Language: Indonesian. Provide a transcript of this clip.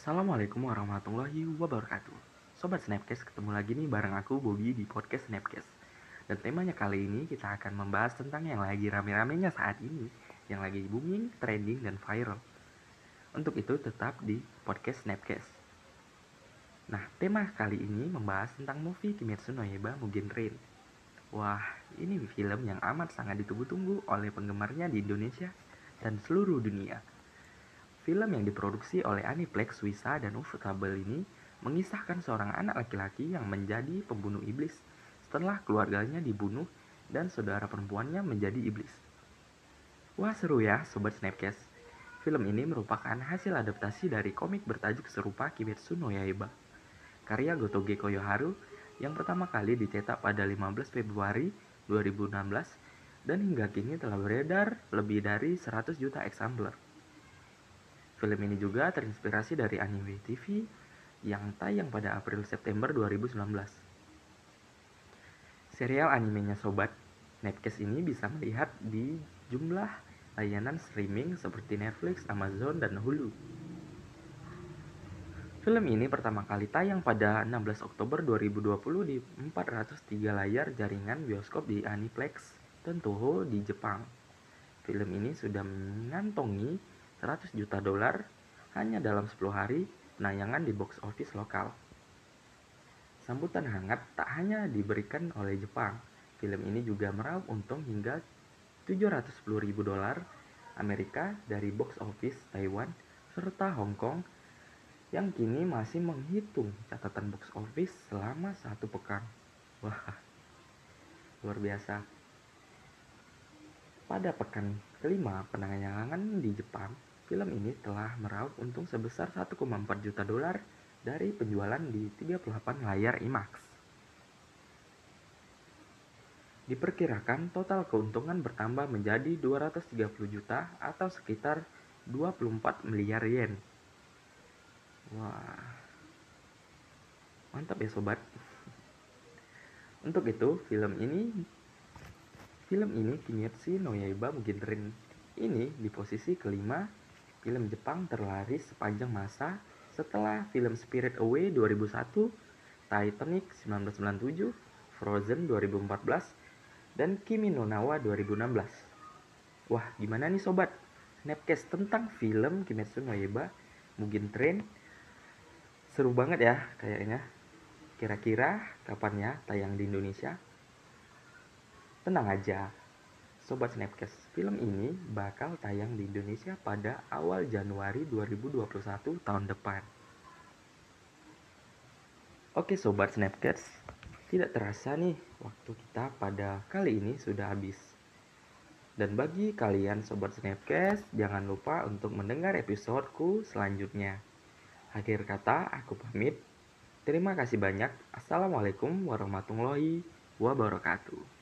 Assalamualaikum warahmatullahi wabarakatuh. Sobat Snapcast, ketemu lagi nih bareng aku Bobby di podcast Snapcast. Dan temanya kali ini kita akan membahas tentang yang lagi rame-ramenya saat ini Yang lagi booming, trending, dan viral. Untuk itu tetap di podcast Snapcast. Nah, tema kali ini membahas tentang movie Kimetsu no Yaiba Mugen Train Wah, ini film yang amat sangat ditunggu-tunggu oleh penggemarnya di Indonesia dan seluruh dunia Film yang diproduksi oleh Aniplex Suisa dan Ufotable ini mengisahkan seorang anak laki-laki yang menjadi pembunuh iblis setelah keluarganya dibunuh dan saudara perempuannya menjadi iblis. Wah seru ya Sobat Snapcast. Film ini merupakan hasil adaptasi dari komik bertajuk serupa Kimetsu no Yaiba. Karya Gotoge Koyoharu yang pertama kali dicetak pada 15 Februari 2016 dan hingga kini telah beredar lebih dari 100 juta eksemplar. Film ini juga terinspirasi dari anime TV yang tayang pada April-September 2019. Serial animenya Sobat, Netcast ini bisa melihat di jumlah layanan streaming seperti Netflix, Amazon, dan Hulu. Film ini pertama kali tayang pada 16 Oktober 2020 di 403 layar jaringan bioskop di Aniplex dan di Jepang. Film ini sudah mengantongi 100 juta dolar hanya dalam 10 hari penayangan di box office lokal. Sambutan hangat tak hanya diberikan oleh Jepang, film ini juga meraup untung hingga 710 ribu dolar Amerika dari box office Taiwan serta Hong Kong yang kini masih menghitung catatan box office selama satu pekan. Wah, luar biasa. Pada pekan kelima penayangan di Jepang, Film ini telah meraup untung sebesar 1,4 juta dolar dari penjualan di 38 layar IMAX. Diperkirakan total keuntungan bertambah menjadi 230 juta atau sekitar 24 miliar yen. Wah. Mantap ya sobat. Untuk itu, film ini film ini Kimetsu no Yaiba Mugen ini di posisi kelima film Jepang terlaris sepanjang masa setelah film Spirit Away 2001, Titanic 1997, Frozen 2014, dan Kimi no Nawa 2016. Wah, gimana nih sobat? Snapcast tentang film Kimetsu no Yaiba Mugen Train seru banget ya kayaknya. Kira-kira kapan ya tayang di Indonesia? Tenang aja, Sobat Snapcast, film ini bakal tayang di Indonesia pada awal Januari 2021 tahun depan. Oke Sobat Snapcast, tidak terasa nih waktu kita pada kali ini sudah habis. Dan bagi kalian Sobat Snapcast, jangan lupa untuk mendengar episodeku selanjutnya. Akhir kata, aku pamit. Terima kasih banyak. Assalamualaikum warahmatullahi wabarakatuh.